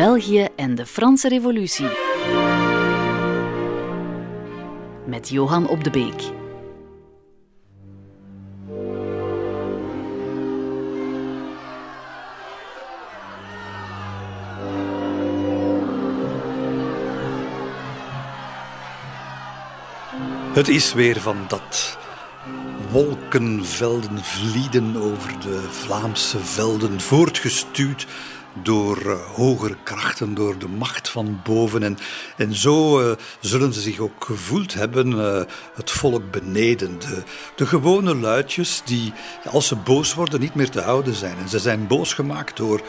België en de Franse Revolutie. Met Johan op de Beek. Het is weer van dat wolkenvelden vlieden over de Vlaamse velden, voortgestuwd door uh, hogere krachten, door de macht van boven. En, en zo uh, zullen ze zich ook gevoeld hebben, uh, het volk beneden. De, de gewone luidjes die, als ze boos worden, niet meer te houden zijn. En ze zijn boos gemaakt door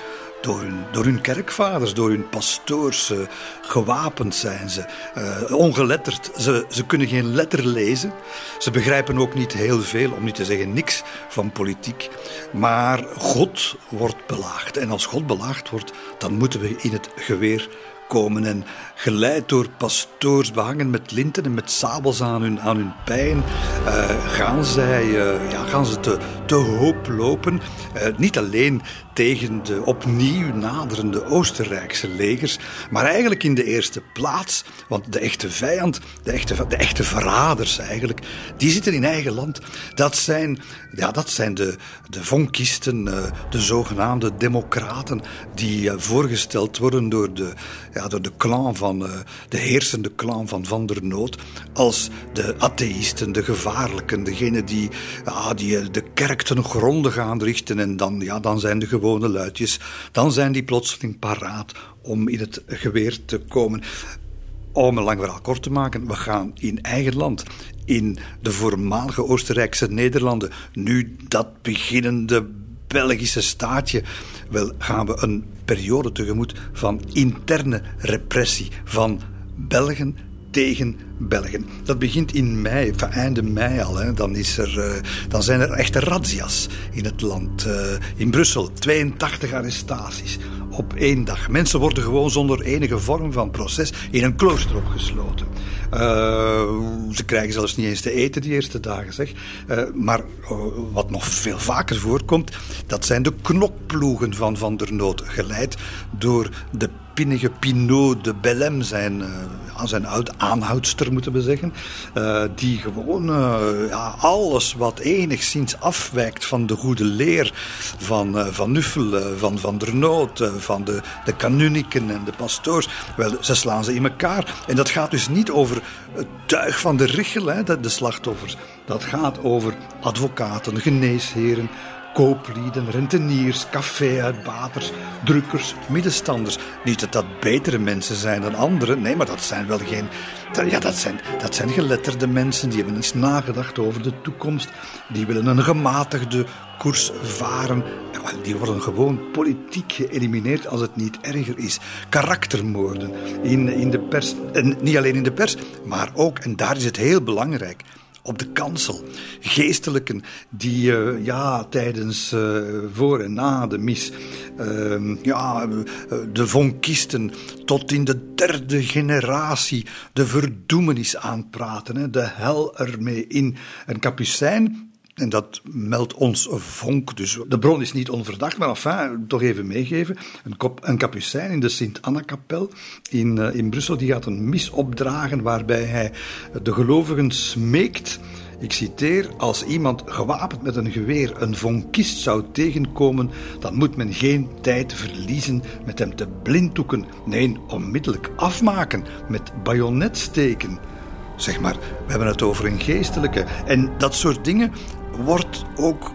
door hun, kerkvaders, door hun pastoors. Uh, gewapend zijn ze, uh, ongeletterd. Ze, ze kunnen geen letter lezen. Ze begrijpen ook niet heel veel, om niet te zeggen niks, van politiek. Maar God wordt belaagd. En als God belaagd wordt, dan moeten we in het geweer komen. En geleid door pastoors behangen met linten en met sabels aan hun, aan hun pijn, uh, gaan, zij, ja, gaan ze te, te hoop lopen. Uh, niet alleen tegen de opnieuw naderende Oostenrijkse legers, maar eigenlijk in de eerste plaats, want de echte vijand, de echte, de echte verraders eigenlijk, die zitten in eigen land. Dat zijn, ja, dat zijn de, de vonkisten, de zogenaamde democraten, die voorgesteld worden door de, ja, door de clan van uh, de heersende clan van Van der Noot als de atheïsten, de gevaarlijken, degene die, ja, die eh, de kerk ten gronde gaan richten. En dan, ja, dan zijn de gewone luidjes, dan zijn die plotseling paraat om in het geweer te komen. Om een lang verhaal kort te maken, we gaan in eigen land, in de voormalige Oostenrijkse Nederlanden, nu dat beginnende Belgische staatje, wel gaan we een periode tegemoet van interne repressie van Belgen tegen Belgen. Dat begint in mei, van einde mei al. Hè. Dan, is er, uh, dan zijn er echte razzia's in het land. Uh, in Brussel 82 arrestaties op één dag. Mensen worden gewoon zonder enige vorm van proces in een klooster opgesloten. Uh, ze krijgen zelfs niet eens te eten die eerste dagen, zeg. Maar wat nog veel vaker voorkomt, dat zijn de knokploegen van Van der Noot, geleid door de pinnige Pinot de Bellem, zijn, zijn oud aanhoudster, moeten we zeggen. die gewoon ja, alles wat enigszins afwijkt van de goede leer van Van Nuffel, van Van der Noot, van de, de kanuniken en de pastoors, wel, ze slaan ze in elkaar. En dat gaat dus niet over het tuig van de richel, hè, de slachtoffers. Dat gaat over advocaten, geneesheren, kooplieden, renteniers, café-uitbaters, drukkers, middenstanders. Niet dat dat betere mensen zijn dan anderen, nee, maar dat zijn wel geen. Ja, dat zijn, dat zijn geletterde mensen die hebben eens nagedacht over de toekomst. Die willen een gematigde koers varen. Die worden gewoon politiek geëlimineerd als het niet erger is. Karaktermoorden in, in de pers. En niet alleen in de pers, maar ook, en daar is het heel belangrijk op de kansel. Geestelijken die uh, ja, tijdens uh, voor en na de mis, uh, ja, de vonkisten tot in de derde generatie de verdoemenis aanpraten, hè, de hel ermee in. Een kapucijn en dat meldt ons vonk. Dus de bron is niet onverdacht, maar enfin, toch even meegeven. Een, kop, een kapucijn in de Sint-Anna-kapel in, uh, in Brussel, die gaat een mis opdragen waarbij hij de gelovigen smeekt. Ik citeer, als iemand gewapend met een geweer een vonkist zou tegenkomen, dan moet men geen tijd verliezen met hem te blinddoeken. Nee, onmiddellijk afmaken met bajonetsteken. Zeg maar, we hebben het over een geestelijke. En dat soort dingen wordt ook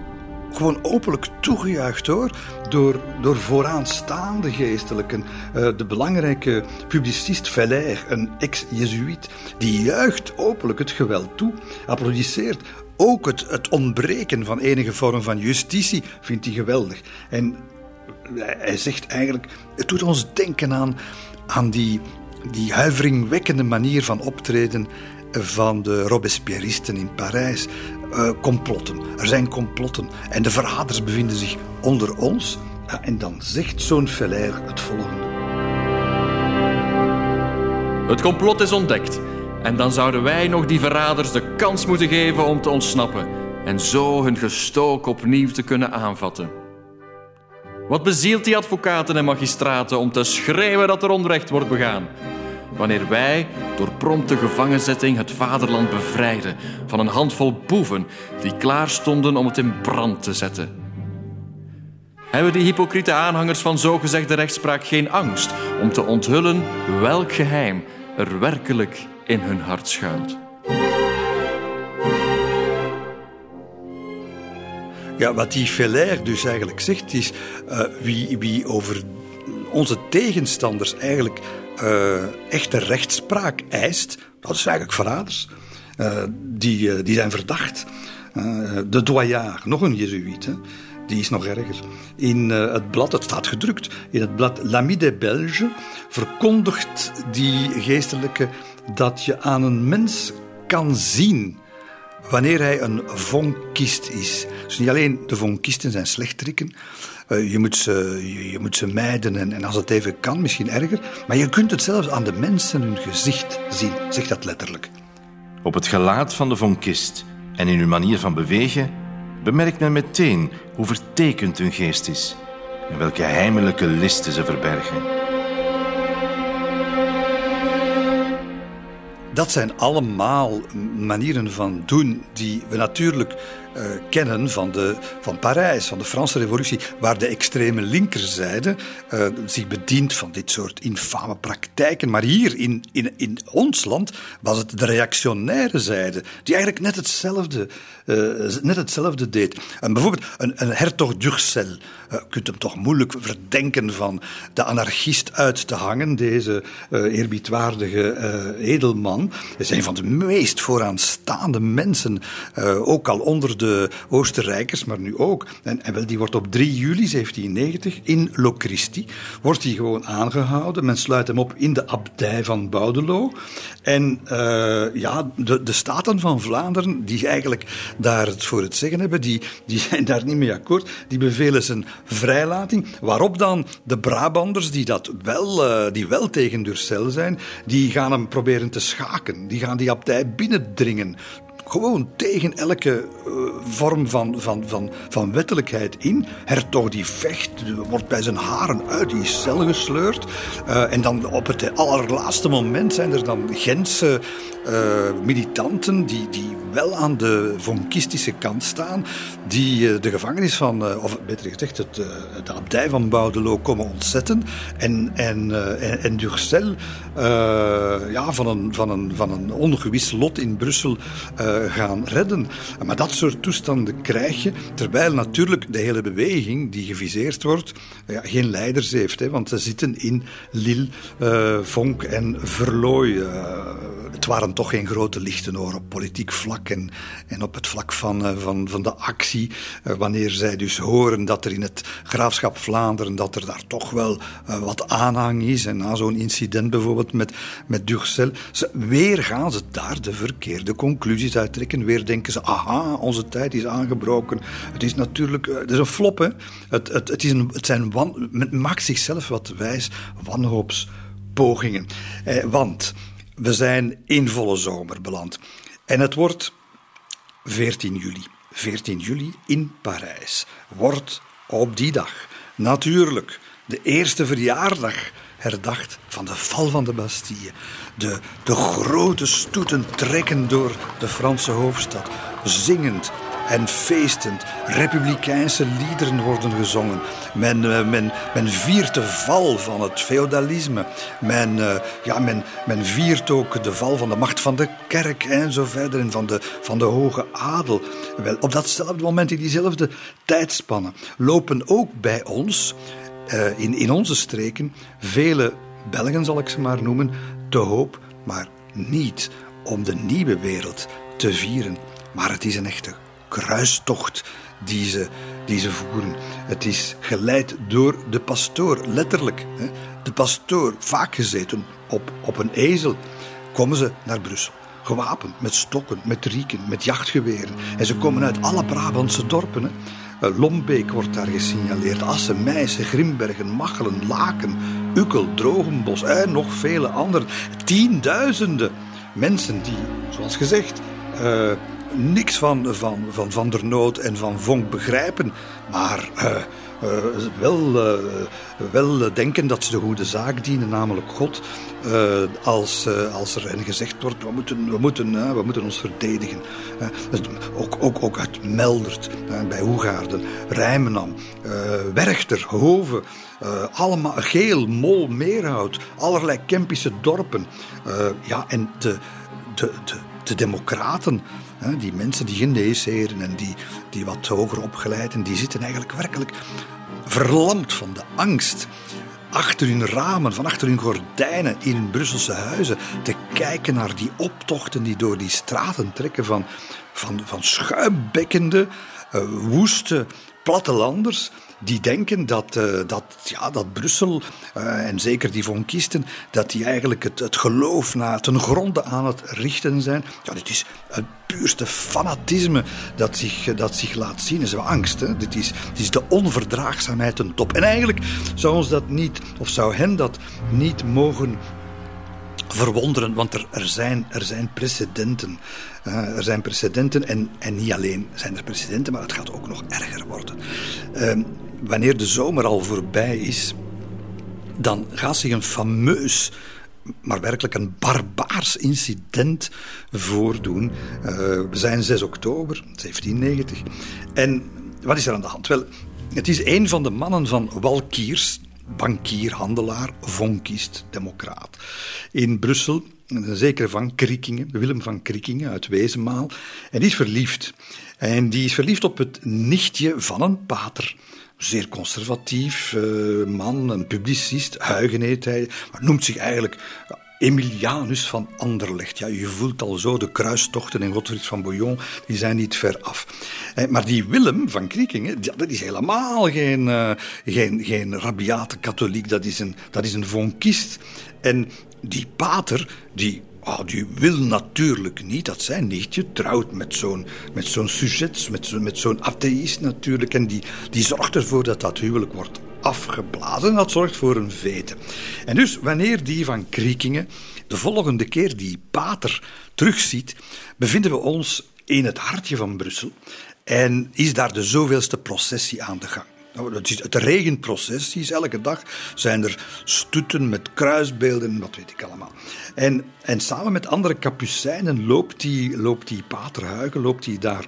gewoon openlijk toegejuicht hoor. Door, door vooraanstaande geestelijken. Uh, de belangrijke publicist Feller, een ex-Jezuïet, die juicht openlijk het geweld toe, applaudisseert. Ook het, het ontbreken van enige vorm van justitie vindt hij geweldig. En hij zegt eigenlijk: het doet ons denken aan, aan die, die huiveringwekkende manier van optreden van de Robespierristen in Parijs. Uh, complotten. Er zijn complotten. En de verraders bevinden zich onder ons. Ja, en dan zegt zo'n Feller het volgende. Het complot is ontdekt. En dan zouden wij nog die verraders de kans moeten geven om te ontsnappen. En zo hun gestook opnieuw te kunnen aanvatten. Wat bezielt die advocaten en magistraten om te schreeuwen dat er onrecht wordt begaan? Wanneer wij door prompte gevangenzetting het vaderland bevrijden van een handvol boeven die klaar stonden om het in brand te zetten. Hebben die hypocriete aanhangers van zogezegde rechtspraak geen angst om te onthullen welk geheim er werkelijk in hun hart schuilt? Ja, wat die Feller dus eigenlijk zegt is, uh, wie, wie over onze tegenstanders eigenlijk uh, echte rechtspraak eist, dat is eigenlijk verraders. Uh, die, die zijn verdacht. de Doyard, nog een Jezuïet, die is nog erger. In het blad, het staat gedrukt, in het blad L'Ami des Belges verkondigt die geestelijke dat je aan een mens kan zien wanneer hij een vonkist is. Dus niet alleen de vonkisten zijn slechterikken. Uh, je, moet ze, je, je, moet ze mijden en, en, als het even kan, misschien erger. Maar je kunt het zelfs aan de mensen hun gezicht zien, zegt dat letterlijk. Op het gelaat van de vonkist en in hun manier van bewegen bemerkt men meteen hoe vertekend hun geest is en welke heimelijke listen ze verbergen. Dat zijn allemaal manieren van doen die we natuurlijk uh, kennen van, de, van Parijs, van de Franse Revolutie, waar de extreme linkerzijde uh, zich bedient van dit soort infame praktijken. Maar hier in, in, in ons land was het de reactionaire zijde, die eigenlijk net hetzelfde, net hetzelfde deed. En bijvoorbeeld een, een hertog d'Ursel. Je kunt hem toch moeilijk verdenken van de anarchist uit te hangen, deze eerbiedwaardige edelman. Is een van de meest vooraanstaande mensen, ook al onder de Oostenrijkers, maar nu ook. En, wel, die wordt op 3 juli 1790 in Locristi, wordt hij gewoon aangehouden. Men sluit hem op in de abdij van Boudelo. En ja, de, de staten van Vlaanderen, die eigenlijk daar het voor het zeggen hebben, die, die zijn daar niet mee akkoord. Die bevelen zijn vrijlating. Waarop dan de Brabanders, die, dat wel, uh, die wel tegen Durcel zijn, die gaan hem proberen te schaken. Die gaan die abdij binnendringen gewoon tegen elke uh, vorm van, van, van, van wettelijkheid in. Hertog die vecht, wordt bij zijn haren uit die cel gesleurd. Uh, en dan op het allerlaatste moment zijn er dan Gentse militanten die, die wel aan de vonkistische kant staan, die de gevangenis van, of beter gezegd, het, de abdij van Boudelo komen ontzetten. En, en, en, en ja, van, een, van, een, van een ongewis lot in Brussel gaan redden. Maar dat soort toestanden krijg je, terwijl natuurlijk de hele beweging die geviseerd wordt, ja, geen leiders heeft. Hè, want ze zitten in Lille, Vonk en Verlooy. Het waren toch geen grote lichten hoor, op politiek vlak en, en op het vlak van, uh, van, van de actie. wanneer zij dus horen dat er in het graafschap Vlaanderen, dat er daar toch wel wat aanhang is. En na zo'n incident bijvoorbeeld met, met Durcel, weer gaan ze daar de verkeerde conclusies uit trekken. Weer denken ze, aha, onze tijd is aangebroken. Het is natuurlijk, het is een flop, hè. Het, het, het, is een, het zijn wan, men maakt zichzelf wat wijs wanhoopspogingen. Eh, want we zijn in volle zomer beland. En het wordt 14 juli. 14 juli in Parijs wordt op die dag natuurlijk de eerste verjaardag herdacht van de val van de Bastille. De, de grote stoeten trekken door de Franse hoofdstad, zingend en feestend. Republikeinse liederen worden gezongen. Men, uh, men, viert de val van het feudalisme. Men, uh, ja, men, viert ook de val van de macht van de kerk en zo verder. En van de, van de hoge adel. Wel, op datzelfde moment, in diezelfde tijdspannen, lopen ook bij ons uh, in, in onze streken vele Belgen, zal ik ze maar noemen, te hoop, maar niet om de nieuwe wereld te vieren. Maar het is een echte kruistocht die ze, die ze voeren. Het is geleid door de pastoor, letterlijk. De pastoor, vaak gezeten op, op een ezel, komen ze naar Brussel. Gewapend met stokken, met rieken, met jachtgeweren. En ze komen uit alle Brabantse dorpen. Eh, Lombeek wordt daar gesignaleerd. Assen, Meissen, Grimbergen, Machelen, Laken, Ukkel, Drogenbos en nog vele andere. Tienduizenden mensen die, zoals gezegd, uh, niks van, van, van Van der Noot en van Vonk begrijpen, maar uh, wel, wel denken dat ze de goede zaak dienen, namelijk God. als, als er hen gezegd wordt, we moeten, we moeten, we moeten ons verdedigen. ook, ook, ook uit Meldert, bij Hoegaarden, Rijmenam, Werchter, Hoven. allemaal Geel, Mol, Meerhout, allerlei Kempische dorpen. ja, en de, de, de, de democraten, die mensen die geneesheren en die, die wat hoger opgeleid en die zitten eigenlijk werkelijk verlamd van de angst achter hun ramen, van achter hun gordijnen in hun Brusselse huizen te kijken naar die optochten die door die straten trekken van, van, van schuimbekkende, uh, woeste plattelanders die denken dat, uh, dat, ja, dat Brussel, uh, en zeker die vonkisten, dat die eigenlijk het, het geloof naar ten gronde aan het richten zijn. Ja, dit is het puurste fanatisme dat zich, dat zich laat zien. is angst. Hè? Dit, is, dit is de onverdraagzaamheid ten top. En eigenlijk zou ons dat niet, of zou hen dat niet mogen verwonderen, want er, zijn, er zijn precedenten. Uh, er zijn precedenten en, en niet alleen zijn er precedenten, maar het gaat ook nog erger worden. Uh, wanneer de zomer al voorbij is, dan gaat zich een fameus maar werkelijk een barbaars incident voordoen. Uh, we zijn 6 oktober 1790. En wat is er aan de hand? Wel, het is een van de mannen van Walkiers, bankier, handelaar, vonkist, democraat. In Brussel, een zekere van Kriekingen, Willem van Kriekingen uit Wezenmaal. En die is verliefd. En die is verliefd op het nichtje van een pater zeer conservatief uh, man, een publicist, Huygen heet hij, maar noemt zich eigenlijk Emilianus van Anderlecht. Ja, je voelt al zo, de kruistochten in Godfried van Bouillon, die zijn niet ver af. Eh, maar die Willem van Kriekingen, dat is helemaal geen, uh, geen, geen rabiate katholiek, dat is, een, dat is een vonkist. En die pater, die Oh, die wil natuurlijk niet dat zijn nichtje trouwt met zo'n, met zo'n sujet, met, zo, met zo'n atheïst natuurlijk. En die, die zorgt ervoor dat dat huwelijk wordt afgeblazen. Dat zorgt voor een vete. En dus wanneer die van Kriekingen de volgende keer die pater terugziet, bevinden we ons in het hartje van Brussel. En is daar de zoveelste processie aan de gang. Nou, het, is, het regent processies. Elke dag zijn er stoeten met kruisbeelden en wat weet ik allemaal. En, en samen met andere kapucijnen loopt die, loopt loopt die daar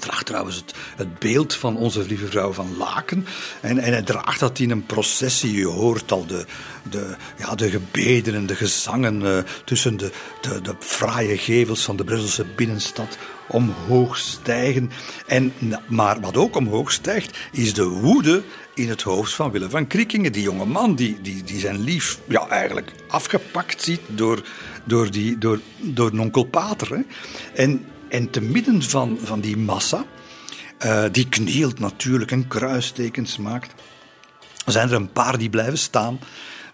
draagt trouwens het, het, beeld van onze lieve vrouw van Laken. En, en hij draagt dat in een processie. Je hoort al de, de, ja, de gebeden en de gezangen uh, tussen de, de, de fraaie gevels van de Brusselse binnenstad omhoog stijgen. En, maar wat ook omhoog stijgt, is de woede in het hoofd van Willem van Kriekingen. Die jonge man die, die, die zijn lief ja, eigenlijk afgepakt ziet door, door, die, door, door onkel Pater. Hè. En, en te midden van, van die massa, uh, die knielt natuurlijk en kruistekens maakt, zijn er een paar die blijven staan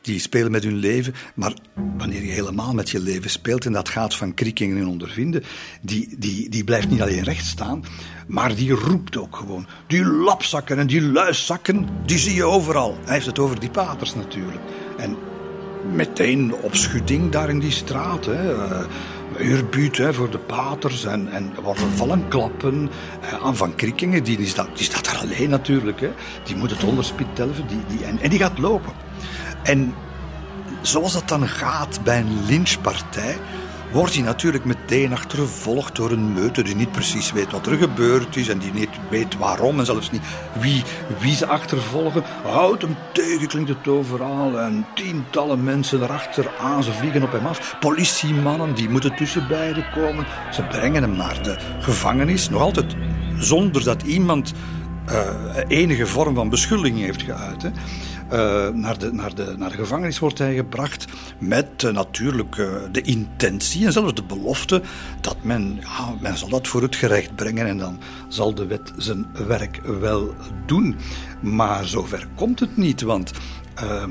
die spelen met hun leven. Maar wanneer je helemaal met je leven speelt, en dat gaat van kriekingen en ondervinden, die, die, die blijft niet alleen recht staan, maar die roept ook gewoon. Die lapzakken en die luiszakken, die zie je overal. Hij heeft het over die paters natuurlijk. En meteen opschudding daar in die straat. Hè. Uh, hè, voor de paters en, en er worden vallen klappen uh, aan Van Kriekingen. Die, die, staat, die staat daar alleen natuurlijk. Hè. Die moet het onderspit delven die, die, en, en die gaat lopen. En zoals dat dan gaat bij een lynchpartij, wordt hij natuurlijk meteen achtervolgd door een meute die niet precies weet wat er gebeurd is en die niet weet waarom en zelfs niet wie, wie ze achtervolgen. Houd hem tegen, klinkt het overal. En tientallen mensen erachter aan, ze vliegen op hem af. Politiemannen, die moeten tussen beiden komen. Ze brengen hem naar de gevangenis, nog altijd zonder dat iemand uh, enige vorm van beschuldiging heeft geuit. Hè. Uh, naar, de, naar, de, naar de gevangenis wordt hij gebracht met uh, natuurlijk uh, de intentie en zelfs de belofte dat men, ja, men zal dat voor het gerecht brengen en dan zal de wet zijn werk wel doen. Maar zover komt het niet, want uh,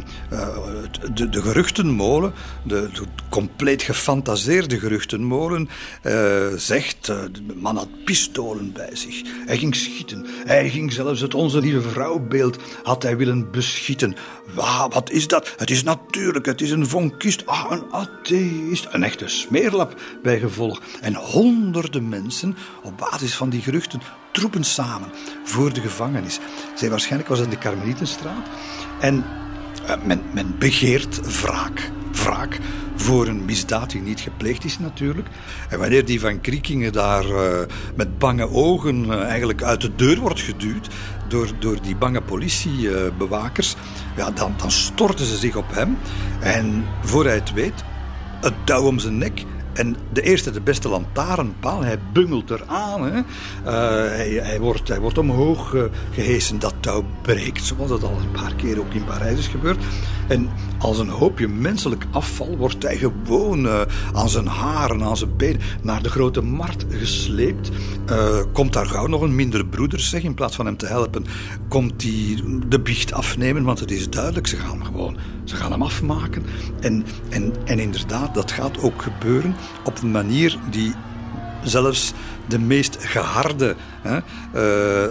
de, de, geruchtenmolen, de, compleet gefantaseerde geruchtenmolen, uh, zegt: de man had pistolen bij zich. Hij ging schieten. Hij ging zelfs het Onze Lieve Vrouwbeeld had hij willen beschieten. Wat is dat? Het is natuurlijk, het is een vonkist. Ah, een atheïst. Een echte smeerlap bij gevolg. En honderden mensen, op basis van die geruchten, troepen samen voor de gevangenis. Zij waarschijnlijk was het de Karmelietenstraat. En uh, men, begeert wraak. Wraak voor een misdaad die niet gepleegd is natuurlijk. En wanneer die van Kriekingen daar uh, met bange ogen uh, eigenlijk uit de deur wordt geduwd door, door die bange politiebewakers, ja, dan, dan storten ze zich op hem. En voor hij het weet, het touw om zijn nek en de eerste, de beste lantaarnpaal, hij bungelt eraan. Hè. Uh, hij, hij, wordt, hij wordt omhoog uh, gehesen. Dat touw breekt, zoals dat al een paar keer ook in Parijs is gebeurd. En als een hoopje menselijk afval wordt hij gewoon uh, aan zijn haren, aan zijn benen, naar de grote markt gesleept. komt daar gauw nog een minder broeder, zeg, in plaats van hem te helpen, komt hij de biecht afnemen, want het is duidelijk, ze gaan gewoon, ze gaan hem afmaken. En, en, en inderdaad, dat gaat ook gebeuren op een manier die zelfs de meest geharde hè,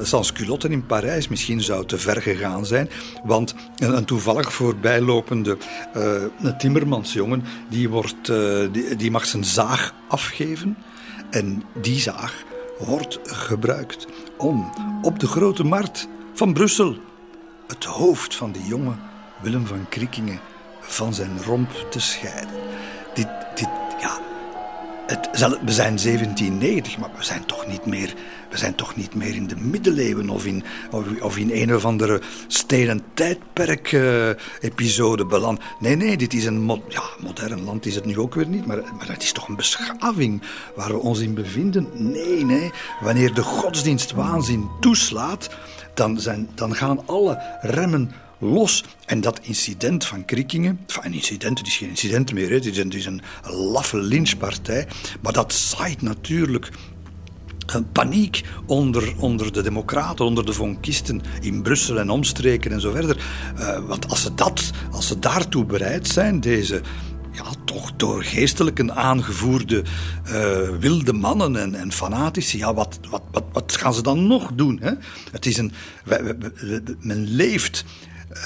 uh, in Parijs misschien zou te ver gegaan zijn. Want een, toevallig voorbijlopende uh, een timmermansjongen, die, wordt, uh, die, die mag zijn zaag afgeven. En die zaag wordt gebruikt om op de grote markt van Brussel het hoofd van die jonge Willem van Kriekingen van zijn romp te scheiden. Dit, dit, ja, het, we zijn 1790, maar we zijn toch niet meer, we zijn toch niet meer in de middeleeuwen of in, of, in een of andere stenen tijdperk-episode uh, beland. Nee, nee, dit is een ja, modern land, is het nu ook weer niet, maar, maar het is toch een beschaving waar we ons in bevinden? Nee, nee. Wanneer de godsdienstwaanzin toeslaat, dan, zijn, dan gaan alle remmen los. En dat incident van Kriekingen, enfin, een incident, het is geen incident meer, het is een, het is een laffe lynchpartij, maar dat zaait natuurlijk paniek onder, onder de democraten, onder de vonkisten in Brussel en omstreken en zo verder. Uh, want als ze, dat, als ze daartoe bereid zijn, deze ja, toch door geestelijken aangevoerde uh, wilde mannen en, en fanatici. Ja, wat, wat, wat, wat gaan ze dan nog doen? Hè? Het is een, men leeft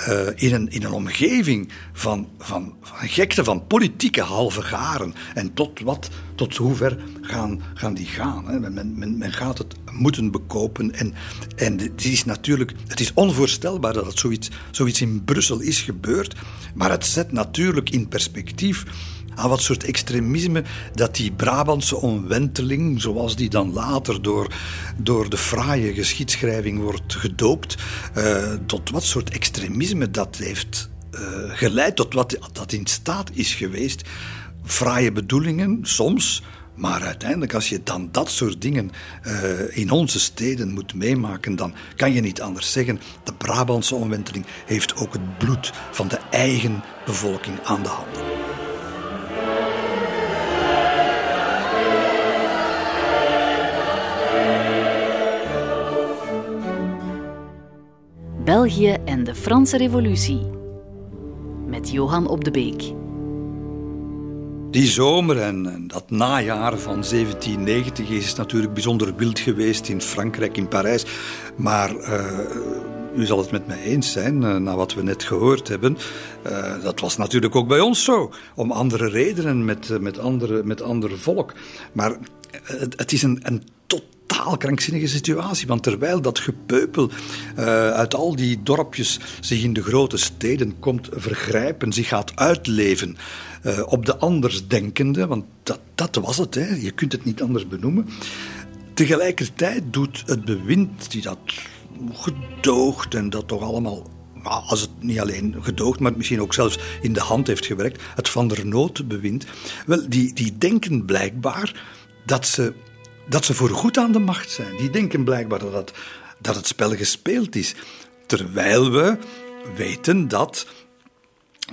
uh, in, een, in een omgeving van, van, van gekte, van politieke halve garen. En tot wat, tot hoever gaan, gaan die gaan? Hè? Men, men, men gaat het moeten bekopen. En, en het is natuurlijk, het is onvoorstelbaar dat het zoiets, zoiets in Brussel is gebeurd. Maar het zet natuurlijk in perspectief aan wat soort extremisme dat die Brabantse omwenteling, zoals die dan later door, door de fraaie geschiedschrijving wordt gedoopt, uh, tot wat soort extremisme dat heeft uh, geleid, tot wat dat in staat is geweest. Fraaie bedoelingen, soms, maar uiteindelijk, als je dan dat soort dingen uh, in onze steden moet meemaken, dan kan je niet anders zeggen. De Brabantse omwenteling heeft ook het bloed van de eigen bevolking aan de handen. En de Franse Revolutie. Met Johan op de Beek. Die zomer en, dat najaar van 1790 is natuurlijk bijzonder wild geweest in Frankrijk, in Parijs. Maar uh, u zal het met mij eens zijn, uh, na wat we net gehoord hebben. Uh, dat was natuurlijk ook bij ons zo. Om andere redenen, met, met, andere, met ander volk. Maar het, het is een, een totaal krankzinnige situatie. Want terwijl dat gepeupel uh, uit al die dorpjes zich in de grote steden komt vergrijpen, zich gaat uitleven uh, op de andersdenkende, want dat, dat was het, hè. je kunt het niet anders benoemen. Tegelijkertijd doet het bewind die dat gedoogt en dat toch allemaal als het niet alleen gedoogd, maar misschien ook zelfs in de hand heeft gewerkt, het Van der Noot bewind, wel, die, die denken blijkbaar dat ze dat ze voor goed aan de macht zijn. Die denken blijkbaar dat dat het spel gespeeld is. Terwijl we weten dat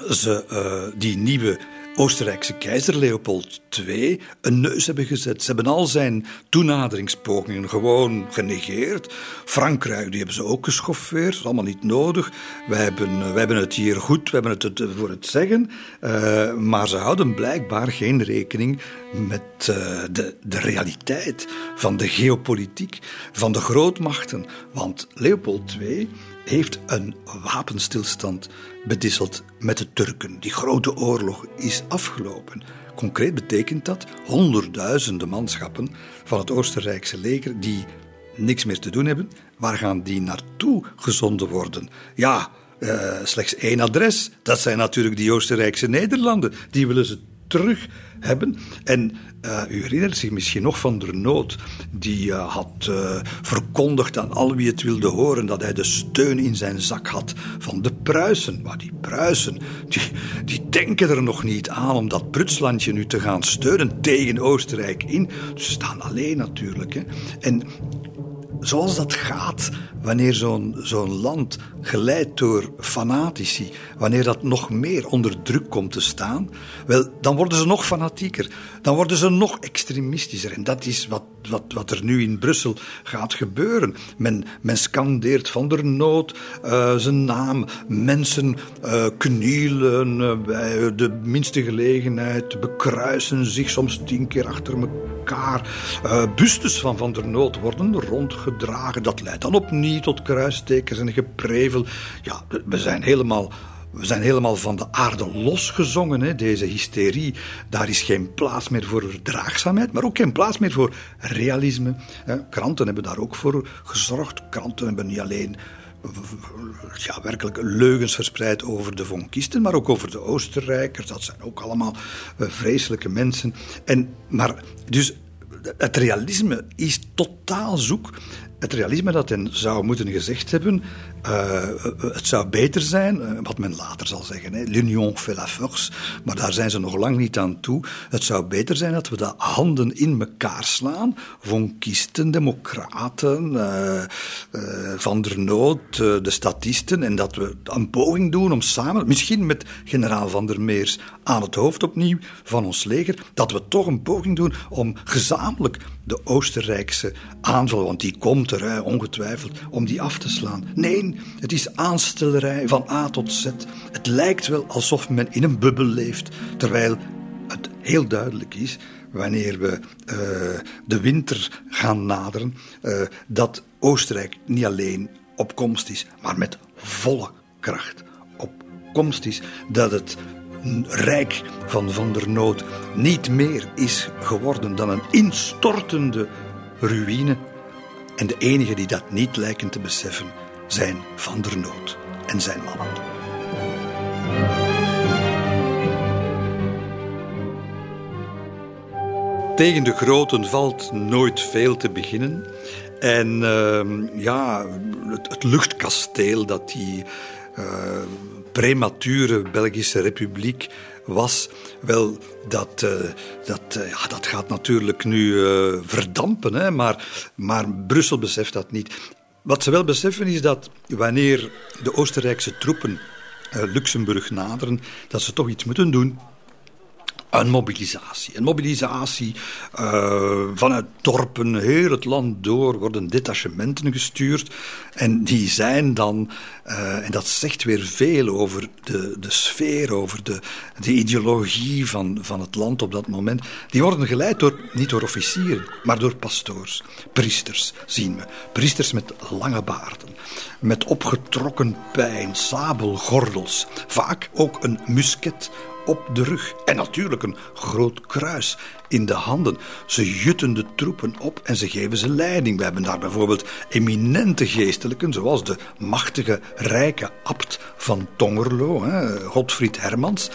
ze uh, die nieuwe Oostenrijkse keizer Leopold II een neus hebben gezet. Ze hebben al zijn toenaderingspogingen gewoon genegeerd. Frankrijk, die hebben ze ook geschoffeerd. Dat is allemaal niet nodig. Wij hebben, wij hebben het hier goed, we hebben het voor het zeggen. Uh, maar ze houden blijkbaar geen rekening met uh, de, de realiteit van de geopolitiek, van de grootmachten. Want Leopold II heeft een wapenstilstand bedisseld met de Turken. Die grote oorlog is afgelopen. Concreet betekent dat honderdduizenden manschappen van het Oostenrijkse leger die niks meer te doen hebben, waar gaan die naartoe gezonden worden? Ja, uh, slechts één adres. Dat zijn natuurlijk die Oostenrijkse Nederlanden. Die willen ze terug hebben. En uh, u herinnert zich misschien nog van der Nood, die uh, had uh, verkondigd aan al wie het wilde horen dat hij de steun in zijn zak had van de Pruisen. Maar die Pruisen, die, die denken er nog niet aan om dat Prutslandje nu te gaan steunen tegen Oostenrijk in. Ze staan alleen natuurlijk. Hè. En zoals dat gaat wanneer zo'n zo'n land geleid door fanatici, wanneer dat nog meer onder druk komt te staan, wel, dan worden ze nog fanatieker. Dan worden ze nog extremistischer. En dat is wat, wat, wat er nu in Brussel gaat gebeuren. Men, men scandeert van der nood uh, zijn naam. Mensen uh, knielen uh, bij de minste gelegenheid, bekruisen zich soms tien keer achter elkaar. Bustes van Van der Nood worden rondgedragen. Dat leidt dan opnieuw tot kruistekens en geprevel. Ja, we zijn helemaal we zijn helemaal van de aarde losgezongen, hè, deze hysterie. Daar is geen plaats meer voor verdraagzaamheid, maar ook geen plaats meer voor realisme. Kranten hebben daar ook voor gezorgd. Kranten hebben niet alleen ja, werkelijk leugens verspreid over de Vonkisten, maar ook over de Oostenrijkers. Dat zijn ook allemaal eh, vreselijke mensen. En, maar dus het realisme is totaal zoek het realisme dat hen zou moeten gezegd hebben, uh, het zou beter zijn, uh, wat men later zal zeggen, l'union fait la force, maar daar zijn ze nog lang niet aan toe. Het zou beter zijn dat we de handen in elkaar slaan, vonkisten, democraten, uh, Van der Noot, de statisten, en dat we een poging doen om samen, misschien met generaal Van der Meers aan het hoofd opnieuw van ons leger, dat we toch een poging doen om gezamenlijk de Oostenrijkse aanval, want die komt er ongetwijfeld, om die af te slaan. Nee, het is aanstellerij van A tot Z. Het lijkt wel alsof men in een bubbel leeft, terwijl het heel duidelijk is wanneer we uh, de winter gaan naderen, uh, dat Oostenrijk niet alleen op komst is, maar met volle kracht op komst is. Dat het rijk van Van der Nood niet meer is geworden dan een instortende ruïne. En de enigen die dat niet lijken te beseffen zijn Van der Nood en zijn mannen. Tegen de groten valt nooit veel te beginnen. En uh, ja, het, luchtkasteel dat die uh, premature Belgische Republiek was, wel, dat, uh, dat, uh, ja, dat gaat natuurlijk nu verdampen. Hè? Maar, maar Brussel beseft dat niet. Wat ze wel beseffen is dat wanneer de Oostenrijkse troepen Luxemburg naderen, dat ze toch iets moeten doen een mobilisatie. Een mobilisatie uh, vanuit dorpen, heel het land door, worden detachementen gestuurd. En die zijn dan, uh, en dat zegt weer veel over de, de sfeer, over de, de ideologie van, van het land op dat moment. Die worden geleid door, niet door officieren, maar door pastoors. Priesters zien we. Priesters met lange baarden, met opgetrokken pijn, sabelgordels. Vaak ook een musket op de rug en natuurlijk een groot kruis in de handen. Ze jutten de troepen op en ze geven ze leiding. We hebben daar bijvoorbeeld eminente geestelijken, zoals de machtige, rijke abt van Tongerlo, hè, Godfried Hermans.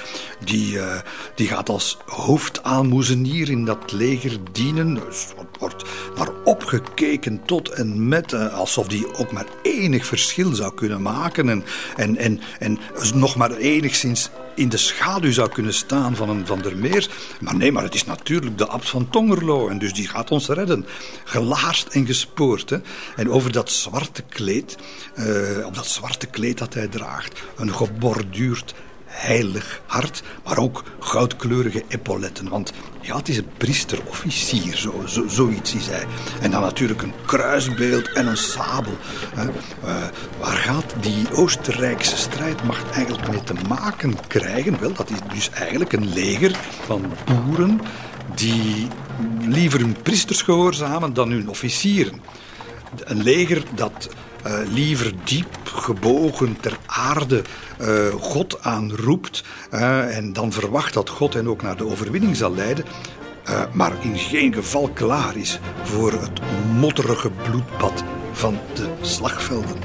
Die, uh, die gaat als hoofdaalmoezenier in dat leger dienen. Dus wordt maar opgekeken tot en met, uh, alsof die ook maar enig verschil zou kunnen maken. En, en, en, en nog maar enigszins in de schaduw zou kunnen staan van een Van der Meer. Maar nee, maar het is natuurlijk de abt van Tongerlo. En dus die gaat ons redden. Gelaarst en gespoord. Hè. En over dat zwarte kleed, uh, op dat zwarte kleed dat hij draagt, een geborduurd heilig hart, maar ook goudkleurige epauletten. Want ja, het is een priesterofficier, zo, zo, zoiets is hij. En dan natuurlijk een kruisbeeld en een sabel. Hè. Uh, waar gaat die Oostenrijkse strijdmacht eigenlijk mee te maken krijgen? Wel, dat is dus eigenlijk een leger van boeren die liever hun priesters gehoorzamen dan hun officieren. Een leger dat uh, liever diep gebogen ter aarde uh, God aanroept uh, en dan verwacht dat God hen ook naar de overwinning zal leiden, maar in geen geval klaar is voor het modderige bloedbad van de slagvelden.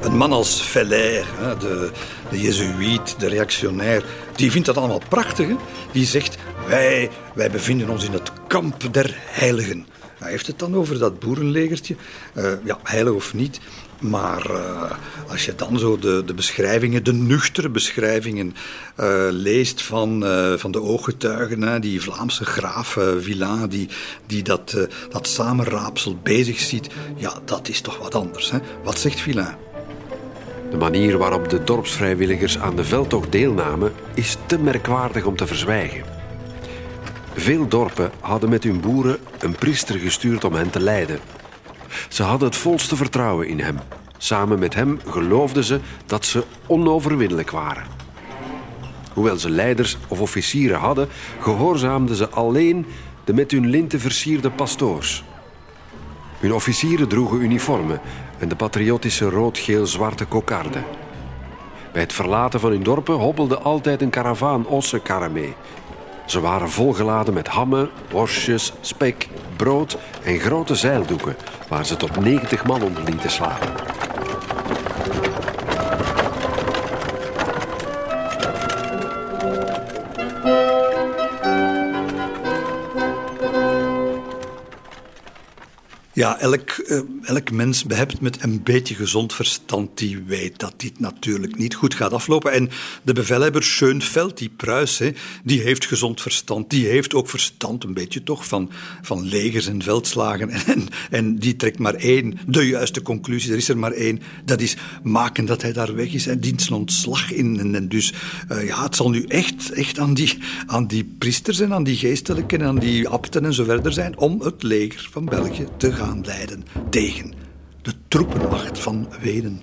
Een man als Feller, de, de jezuïet, de reactionair, die vindt dat allemaal prachtig. Die zegt, wij, wij bevinden ons in het kamp der heiligen. Hij heeft het dan over dat boerenlegertje. Uh, ja, heilig of niet. Maar uh, als je dan zo de, de beschrijvingen, de nuchtere beschrijvingen uh, leest van, van de ooggetuigen, die Vlaamse graaf Villain, die, die dat, dat samenraapsel bezig ziet, ja, dat is toch wat anders. Hè? Wat zegt Villain? De manier waarop de dorpsvrijwilligers aan de veldtocht deelnamen is te merkwaardig om te verzwijgen. Veel dorpen hadden met hun boeren een priester gestuurd om hen te leiden. Ze hadden het volste vertrouwen in hem. Samen met hem geloofden ze dat ze onoverwinnelijk waren. Hoewel ze leiders of officieren hadden, gehoorzaamden ze alleen de met hun linten versierde pastoors. Hun officieren droegen uniformen en de patriotische rood-geel-zwarte kokarde. Bij het verlaten van hun dorpen hobbelde altijd een karavaan ossenkarren mee, ze waren volgeladen met hammen, worstjes, spek, brood en grote zeildoeken, waar ze tot 90 man onder lieten slapen. Ja, elk, uh, elk mens behept met een beetje gezond verstand, die weet dat dit natuurlijk niet goed gaat aflopen. En de bevelhebber Schönveld, die Pruis, hè, die heeft gezond verstand. Die heeft ook verstand, een beetje toch, van, van legers en veldslagen. En, en die trekt maar één, de juiste conclusie. Er is er maar één. Dat is maken dat hij daar weg is en dient zijn ontslag in. En, dus uh, ja, het zal nu echt, echt aan, die, aan die priesters en aan die geestelijken en aan die abten en zo verder zijn om het leger van België te gaan leiden tegen de troepenmacht van Wenen.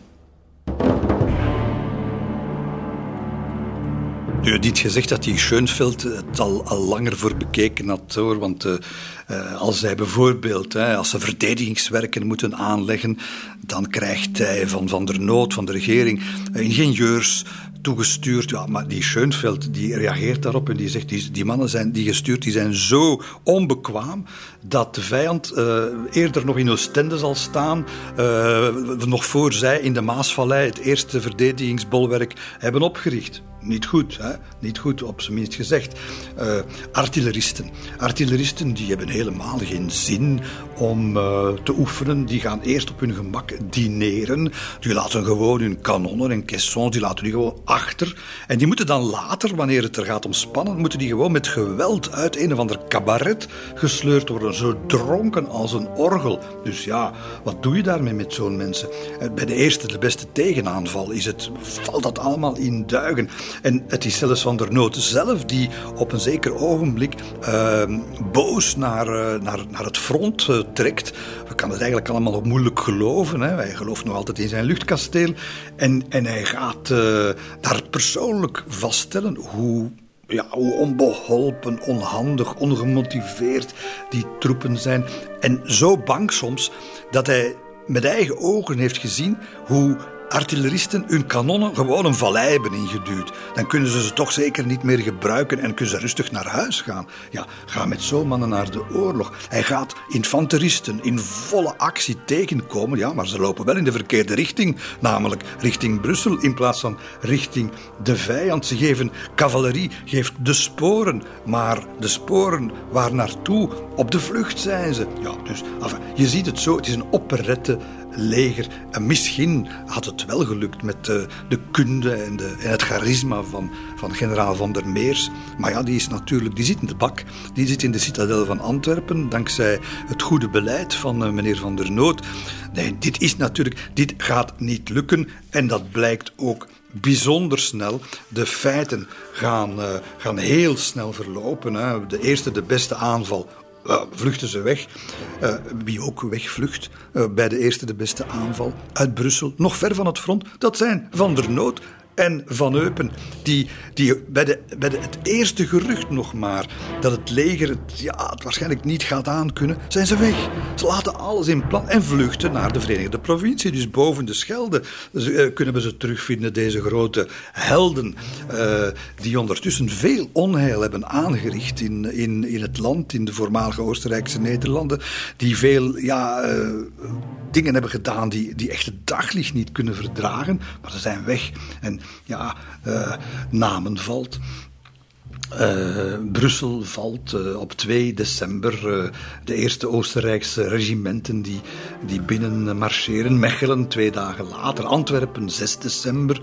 Nu, dit gezegd dat die Schoenveld het al, al langer voor bekeken had hoor. Want uh, als hij bijvoorbeeld, hè, als ze verdedigingswerken moeten aanleggen, dan krijgt hij van Van der Nood, van de regering, ingenieurs toegestuurd. Ja, maar die Schoenveld die reageert daarop en die zegt: die mannen zijn die gestuurd, die zijn zo onbekwaam dat de vijand uh, eerder nog in Oostende zal staan, uh, nog voor zij in de Maasvallei het eerste verdedigingsbolwerk hebben opgericht. Niet goed, hè? niet goed, op zijn minst gezegd. Uh, artilleristen. Artilleristen die hebben helemaal geen zin om te oefenen. Die gaan eerst op hun gemak dineren. Die laten gewoon hun kanonnen en caissons, die laten die gewoon achter. En die moeten dan later, wanneer het er gaat om spannen, moeten die gewoon met geweld uit een of ander cabaret gesleurd worden. Zo dronken als een orgel. Dus ja, wat doe je daarmee met zo'n mensen? Eh, bij de eerste, de beste tegenaanval is het, valt dat allemaal in duigen. En het is zelfs Van der Noot zelf die op een zeker ogenblik uh, boos naar, uh, naar, naar het front uh, trekt. We kan het eigenlijk allemaal moeilijk geloven. Hè. Hij gelooft nog altijd in zijn luchtkasteel. En, en hij gaat daar persoonlijk vaststellen hoe ja, hoe onbeholpen, onhandig, ongemotiveerd die troepen zijn. En zo bang soms dat hij met eigen ogen heeft gezien hoe artilleristen hun kanonnen gewoon een vallei hebben ingeduwd. Dan kunnen ze ze toch zeker niet meer gebruiken en kunnen ze rustig naar huis gaan. Ja, ga met zo'n mannen naar de oorlog. Hij gaat infanteristen in volle actie tegenkomen. Ja, maar ze lopen wel in de verkeerde richting, namelijk richting Brussel in plaats van richting de vijand. Ze geven cavalerie, geeft de sporen, maar de sporen waar naartoe? Op de vlucht zijn ze. Ja, dus je ziet het zo, het is een operette leger. En misschien had het wel gelukt met de, de kunde en, de, het charisma van, van generaal van der Meers. Maar ja, die is natuurlijk, die zit in de bak. Die zit in de citadel van Antwerpen, dankzij het goede beleid van uh, meneer Van der Noot. Nee, dit is natuurlijk, dit gaat niet lukken. En dat blijkt ook bijzonder snel. De feiten gaan, uh, gaan heel snel verlopen. Hè. De eerste, de beste aanval vluchten ze weg. Uh, wie ook wegvlucht uh, bij de eerste de beste aanval uit Brussel, nog ver van het front, dat zijn Van der Noot en Van Eupen. Die, die bij, de, bij de, het eerste gerucht nog maar dat het leger het, ja, het waarschijnlijk niet gaat aankunnen, zijn ze weg. Ze laten alles in plan en vluchten naar de Verenigde Provincie. Dus boven de Schelde dus, kunnen we ze terugvinden, deze grote helden. Uh, die ondertussen veel onheil hebben aangericht in, in, in het land, in de voormalige Oostenrijkse Nederlanden. Die veel ja, uh, dingen hebben gedaan die, die echt het daglicht niet kunnen verdragen. Maar ze zijn weg. En ja, uh, Namen valt. Uh, Brussel valt uh, op 2 december. Uh, de eerste Oostenrijkse regimenten die, die binnen marcheren. Mechelen twee dagen later. Antwerpen 6 december.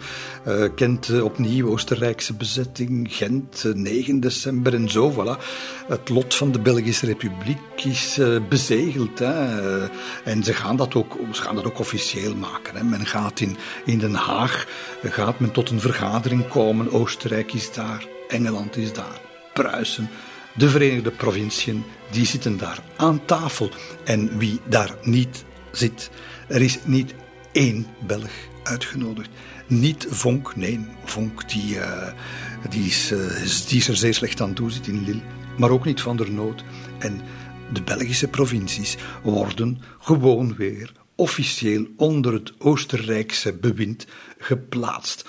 kent opnieuw Oostenrijkse bezetting. Gent 9 december en zo. Voilà. Het lot van de Belgische Republiek is bezegeld. Hè. en ze gaan, dat ook, ze gaan dat ook officieel maken. Hè. Men gaat in, in Den Haag gaat men tot een vergadering komen. Oostenrijk is daar. Engeland is daar, Pruisen, de Verenigde Provinciën, die zitten daar aan tafel. En wie daar niet zit, er is niet één Belg uitgenodigd. Niet Vonk, nee, Vonk die, is, uh, die is er zeer slecht aan toe, zit in Lille. Maar ook niet Van der Noot. En de Belgische provincies worden gewoon weer officieel onder het Oostenrijkse bewind geplaatst.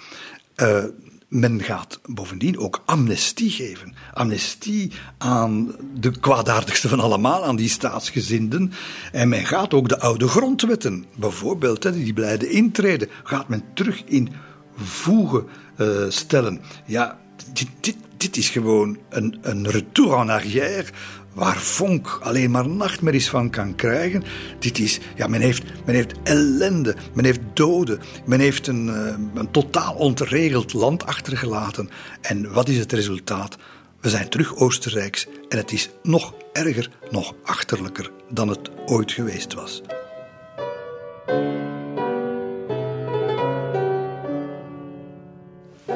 Uh, men gaat bovendien ook amnestie geven. Amnestie aan de kwaadaardigste van allemaal, aan die staatsgezinden. En men gaat ook de oude grondwetten, bijvoorbeeld, die blijden intreden, gaat men terug in voegen uh, stellen. Ja, dit, dit, dit is gewoon een, een retour en arrière waar Vonk alleen maar nachtmerries van kan krijgen. Dit is, ja, men heeft, men heeft ellende, men heeft doden, men heeft een, uh, een totaal ontregeld land achtergelaten. En wat is het resultaat? We zijn terug Oostenrijks en het is nog erger, nog achterlijker dan het ooit geweest was.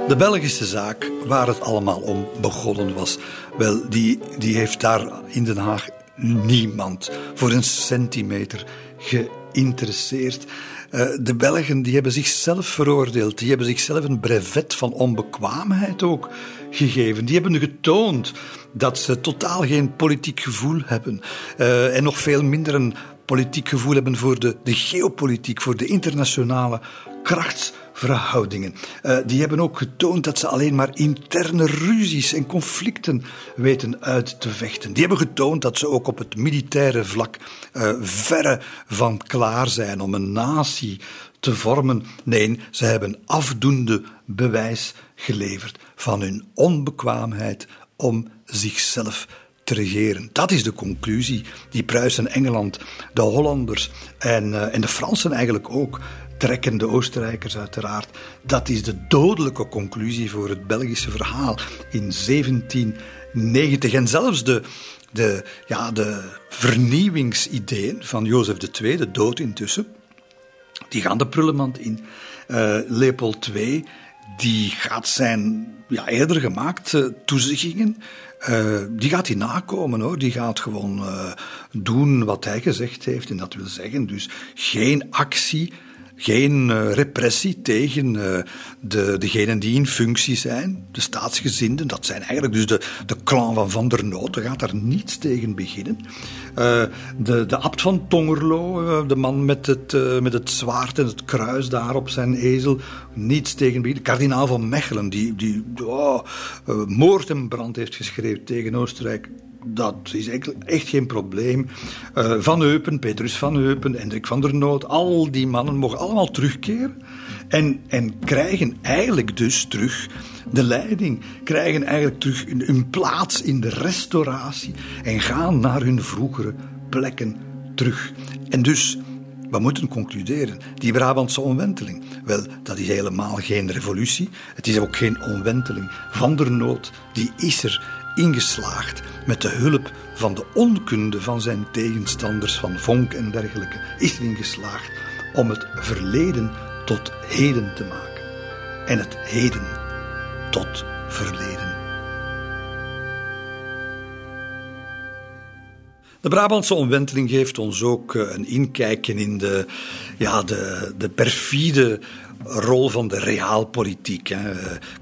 De Belgische zaak, waar het allemaal om begonnen was, wel, die, die heeft daar in Den Haag niemand voor een centimeter geïnteresseerd. Uh, de Belgen die hebben zichzelf veroordeeld, die hebben zichzelf een brevet van onbekwaamheid ook gegeven. Die hebben getoond dat ze totaal geen politiek gevoel hebben uh, en nog veel minder een politiek gevoel hebben voor de, de geopolitiek, voor de internationale krachts verhoudingen. Uh, die hebben ook getoond dat ze alleen maar interne ruzies en conflicten weten uit te vechten. Die hebben getoond dat ze ook op het militaire vlak uh, verre van klaar zijn om een natie te vormen. Nee, ze hebben afdoende bewijs geleverd van hun onbekwaamheid om zichzelf te regeren. Dat is de conclusie die Pruisen, Engeland, de Hollanders en, uh, en de Fransen eigenlijk ook trekken de Oostenrijkers uiteraard. Dat is de dodelijke conclusie voor het Belgische verhaal in 1790. En zelfs de, de, ja, de vernieuwingsideeën van Jozef II, de dood intussen, die gaan de prullenmand in. Uh, Leopold II die gaat zijn ja, eerder gemaakt uh, toezeggingen, uh, die gaat hij nakomen hoor. Die gaat gewoon doen wat hij gezegd heeft. En dat wil zeggen dus geen actie geen uh, repressie tegen uh, de, degenen die in functie zijn, de staatsgezinden. Dat zijn eigenlijk dus de, de clan van Van der Noot. Er gaat daar niets tegen beginnen. Uh, de, de abt van Tongerlo, de man met het, met het zwaard en het kruis daar op zijn ezel, niets tegen beginnen. De kardinaal van Mechelen, die, die oh, moord en brand heeft geschreven tegen Oostenrijk dat is echt geen probleem. Uh, van Eupen, Petrus van Eupen, Hendrik van der Noot, al die mannen mogen allemaal terugkeren. En, en krijgen eigenlijk dus terug de leiding, krijgen eigenlijk terug hun plaats in de restauratie en gaan naar hun vroegere plekken terug. En dus we moeten concluderen. Die Brabantse omwenteling, wel, dat is helemaal geen revolutie. Het is ook geen omwenteling van der nood. Die is er ingeslaagd met de hulp van de onkunde van zijn tegenstanders, van Vonk en dergelijke, is erin om het verleden tot heden te maken. En het heden tot verleden. De Brabantse omwenteling geeft ons ook eh, een inkijkje in de, ja, de, de perfide rol van de realpolitiek. Hè.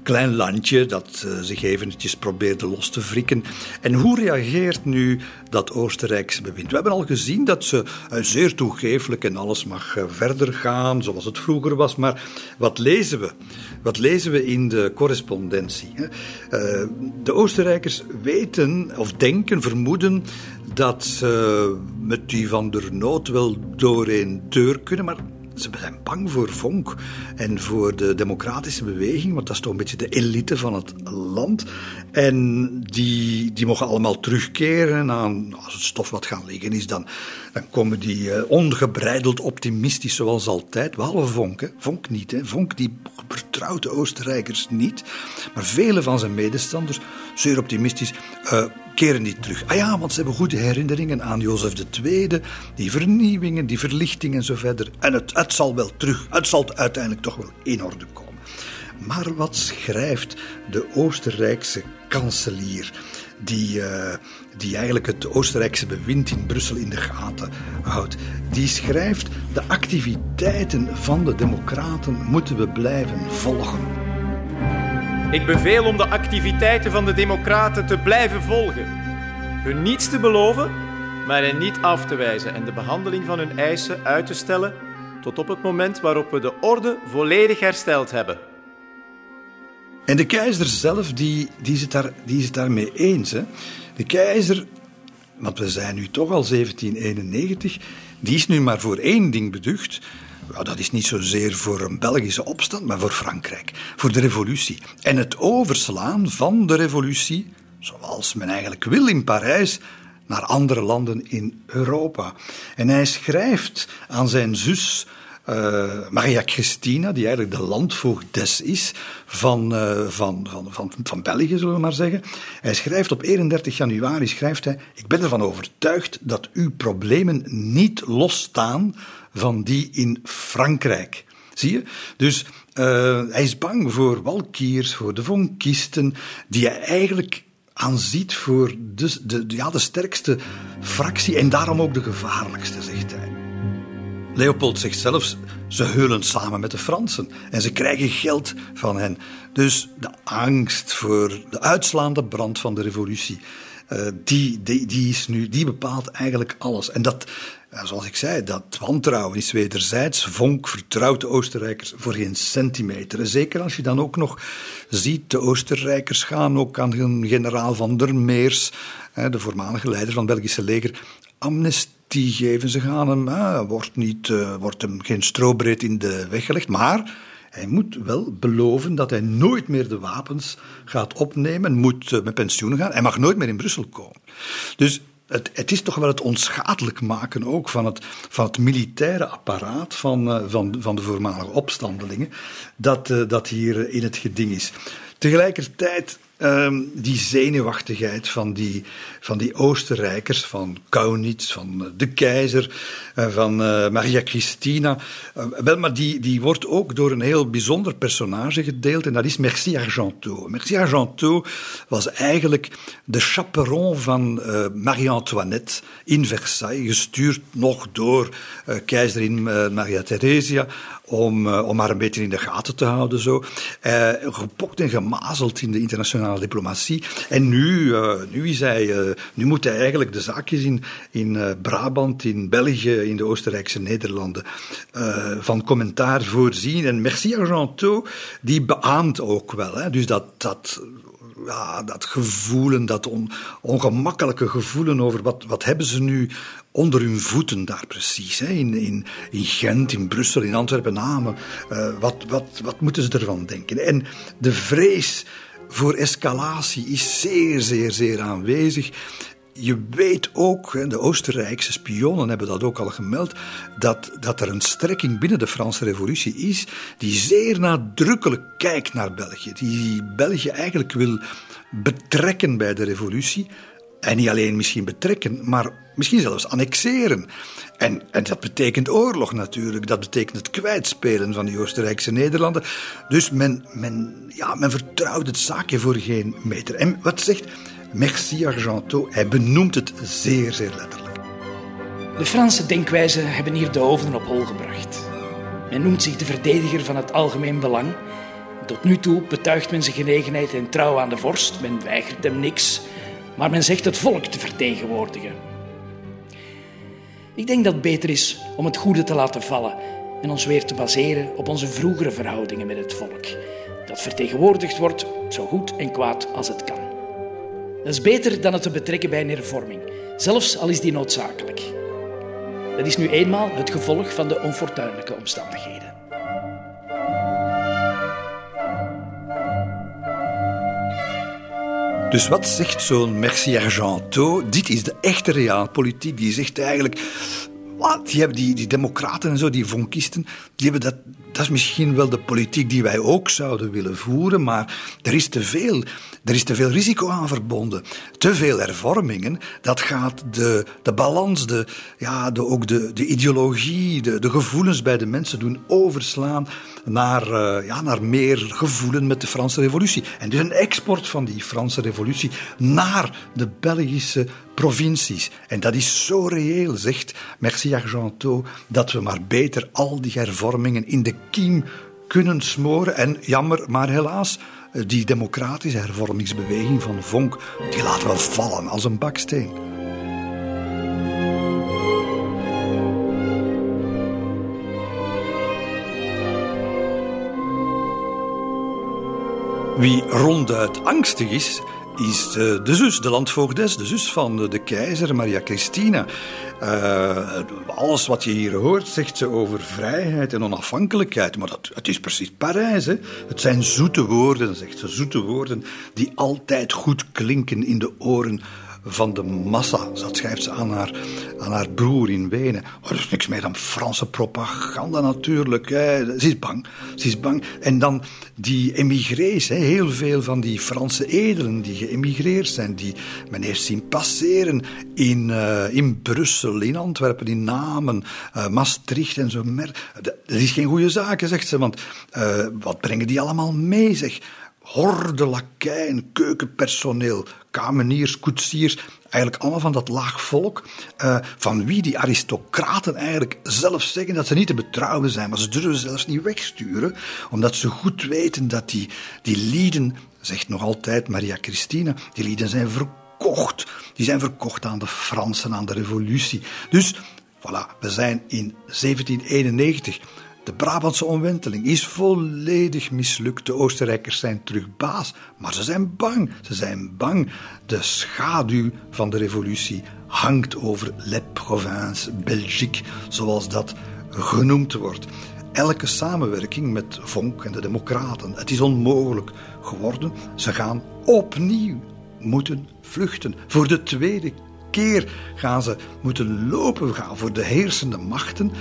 Klein landje dat uh, zich eventjes probeerde los te wrikken. En hoe reageert nu dat Oostenrijkse bewind? We hebben al gezien dat ze uh, zeer toegeeflijk en alles mag verder gaan zoals het vroeger was. Maar wat lezen we? Wat lezen we in de correspondentie? De Oostenrijkers weten of denken, vermoeden dat ze met die van der Nood wel door een deur kunnen, maar ze zijn bang voor Vonk en voor de democratische beweging, want dat is toch een beetje de elite van het land. En die, die mogen allemaal terugkeren. Aan, als het stof wat gaan liggen is, dan, dan komen die uh, ongebreideld optimistisch zoals altijd. Behalve Vonk. Vonk niet. Hè. Vonk die vertrouwt de Oostenrijkers niet. Maar vele van zijn medestanders, zeer optimistisch, uh, keren die terug. Ah ja, want ze hebben goede herinneringen aan Jozef II, die vernieuwingen, die verlichting en zo verder. En het, het zal wel terug, het zal uiteindelijk toch wel in orde komen. Maar wat schrijft de Oostenrijkse kanselier, die, uh, die eigenlijk het Oostenrijkse bewind in Brussel in de gaten houdt? Die schrijft: de activiteiten van de Democraten moeten we blijven volgen. Ik beveel om de activiteiten van de Democraten te blijven volgen. Hun niets te beloven, maar hen niet af te wijzen en de behandeling van hun eisen uit te stellen tot op het moment waarop we de orde volledig hersteld hebben. En de keizer zelf, die, die, is, het daar, die is daarmee eens. Hè. De keizer, want we zijn nu toch al 1791, die is nu maar voor één ding beducht. Nou, dat is niet zozeer voor een Belgische opstand, maar voor Frankrijk, voor de revolutie. En het overslaan van de revolutie, zoals men eigenlijk wil in Parijs, naar andere landen in Europa. En hij schrijft aan zijn zus uh, Maria Christina, die eigenlijk de landvoogdes is van, uh, van, van, van, van België, zullen we maar zeggen. Hij schrijft op 31 januari, schrijft hij, ik ben ervan overtuigd dat uw problemen niet losstaan van die in Frankrijk. Zie je? Dus uh, hij is bang voor Walkiers, voor de Vonkisten, die hij eigenlijk aanziet voor de, de, ja, de sterkste fractie en daarom ook de gevaarlijkste, zegt hij. Leopold zegt zelfs, ze heulen samen met de Fransen en ze krijgen geld van hen. Dus de angst voor de uitslaande brand van de revolutie, uh, die, die, die, is nu, die bepaalt eigenlijk alles. En dat, zoals ik zei, dat wantrouwen is wederzijds. Vonk vertrouwt de Oostenrijkers voor geen centimeter. En zeker als je dan ook nog ziet, de Oostenrijkers gaan ook aan generaal van der Meers, de voormalige leider van het Belgische leger, amnestie geven. Ze gaan hem, wordt, niet, uh, wordt hem geen strobreed in de weg gelegd, maar hij moet wel beloven dat hij nooit meer de wapens gaat opnemen, moet uh, met pensioen gaan. Hij mag nooit meer in Brussel komen. Dus het, het, is toch wel het onschadelijk maken ook van het, van het militaire apparaat van, uh, van, van de voormalige opstandelingen, dat, uh, dat hier in het geding is. Tegelijkertijd um, die zenuwachtigheid van die, van die Oostenrijkers, van Kaunitz, van eh, de keizer, uh, van uh, Maria Christina. Uh, wel, maar die, die wordt ook door een heel bijzonder personage gedeeld en dat is Merci Argenteau. Merci Argenteau was eigenlijk de chaperon van Marie-Antoinette in Versailles, gestuurd nog door keizerin Maria Theresia om, uh, om haar een beetje in de gaten te houden. Zo. Uh, gepokt en gemazeld in de internationale diplomatie. En nu, uh, nu, is hij, nu moet hij eigenlijk de zaakjes in, in Brabant, in België, in de Oostenrijkse Nederlanden van commentaar voorzien. En Merci Argenteau, die beaamt ook wel. Hè. Dus dat, dat ja, dat gevoelen, dat on, ongemakkelijke gevoelen over wat, wat hebben ze nu onder hun voeten daar precies. Hè? In, in, in Gent, in Brussel, in Antwerpen, Namen. Uh, wat, wat, wat moeten ze ervan denken? En de vrees voor escalatie is zeer, zeer, zeer aanwezig. Je weet ook, de Oostenrijkse spionnen hebben dat ook al gemeld, dat, dat er een strekking binnen de Franse Revolutie is die zeer nadrukkelijk kijkt naar België. Die België eigenlijk wil betrekken bij de revolutie. En niet alleen misschien betrekken, maar misschien zelfs annexeren. En, en, dat betekent oorlog natuurlijk. Dat betekent het kwijtspelen van die Oostenrijkse Nederlanden. Dus men, men, ja, men vertrouwt het zaakje voor geen meter. En wat zegt Merci Argenteau? Hij benoemt het zeer, zeer letterlijk. De Franse denkwijzen hebben hier de hoofden op hol gebracht. Men noemt zich de verdediger van het algemeen belang. Tot nu toe betuigt men zijn genegenheid en trouw aan de vorst. Men weigert hem niks. Maar men zegt het volk te vertegenwoordigen. Ik denk dat het beter is om het goede te laten vallen en ons weer te baseren op onze vroegere verhoudingen met het volk. Dat vertegenwoordigd wordt zo goed en kwaad als het kan. Dat is beter dan het te betrekken bij een hervorming, zelfs al is die noodzakelijk. Dat is nu eenmaal het gevolg van de onfortuinlijke omstandigheden. Dus wat zegt zo'n Merci Argenteau? Dit is de echte realpolitiek. Die zegt eigenlijk... Wat, die, hebben die, die democraten en zo, die vonkisten, die hebben dat, dat is misschien wel de politiek die wij ook zouden willen voeren, maar er is te veel, er is te veel risico aan verbonden. Te veel hervormingen, dat gaat de, de balans, de, ja, de, ook de, de ideologie, de, de gevoelens bij de mensen doen overslaan naar, uh, ja, naar meer gevoelen met de Franse revolutie. En dus een export van die Franse revolutie naar de Belgische provincies. En dat is zo reëel, zegt Merci Argenteau, dat we maar beter al die hervormingen in de kiem kunnen smoren. En jammer, maar helaas, die democratische hervormingsbeweging van Vonk, die laten we vallen als een baksteen. Wie ronduit angstig is, is de, zus, de landvoogdes, de zus van de keizer, Maria Christina. Uh, alles wat je hier hoort, zegt ze over vrijheid en onafhankelijkheid. Maar dat, het is precies Parijs. Hè? Het zijn zoete woorden, zegt ze, zoete woorden die altijd goed klinken in de oren van de massa. Dat schrijft ze aan haar, aan haar broer in Wenen. Oh, dat is niks meer dan Franse propaganda natuurlijk. Hè. Ze is bang. Ze is bang. En dan die emigrees, hè. heel veel van die Franse edelen die geëmigreerd zijn, die men heeft zien passeren in, uh, in Brussel, in Antwerpen, in Namen, uh, Maastricht en zo. Dat is geen goede zaak, zegt ze, want uh, wat brengen die allemaal mee, zeg? horde lakeien, keukenpersoneel, kameniers, koetsiers, eigenlijk allemaal van dat laag volk, uh, van wie die aristocraten eigenlijk zelf zeggen dat ze niet te betrouwen zijn, maar ze durven zelfs niet wegsturen, omdat ze goed weten dat die, die lieden, zegt nog altijd Maria Christina, die lieden zijn verkocht. Die zijn verkocht aan de Fransen, aan de revolutie. Dus, voilà, we zijn in 1791. De Brabantse omwenteling is volledig mislukt. De Oostenrijkers zijn terug baas, maar ze zijn bang. Ze zijn bang. De schaduw van de revolutie hangt over Les Provinces Belgique, zoals dat genoemd wordt. Elke samenwerking met Vonk en de Democraten, het is onmogelijk geworden. Ze gaan opnieuw moeten vluchten. Voor de tweede keer gaan ze moeten lopen gaan voor de heersende machten.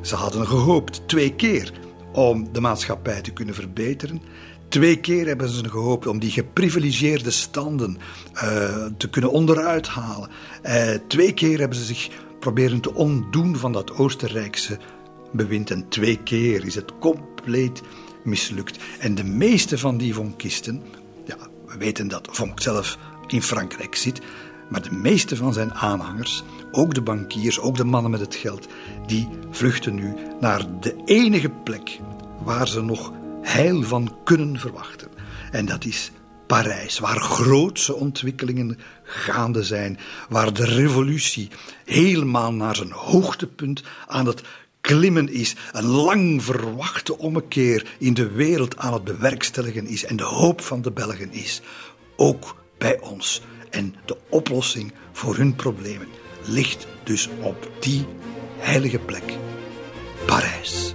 Ze hadden gehoopt twee keer om de maatschappij te kunnen verbeteren. Twee keer hebben ze gehoopt om die geprivilegeerde standen uh, te kunnen onderuit halen. Uh, twee keer hebben ze zich proberen te ontdoen van dat Oostenrijkse bewind. En twee keer is het compleet mislukt. En de meeste van die vonkisten, ja, we weten dat Vonk zelf in Frankrijk zit, maar de meeste van zijn aanhangers, ook de bankiers, ook de mannen met het geld, die vluchten nu naar de enige plek waar ze nog heil van kunnen verwachten. En dat is Parijs, waar grootse ontwikkelingen gaande zijn, waar de revolutie helemaal naar zijn hoogtepunt aan het klimmen is, een lang verwachte ommekeer in de wereld aan het bewerkstelligen is en de hoop van de Belgen is, ook bij ons. En de oplossing voor hun problemen ligt dus op die heilige plek, Parijs.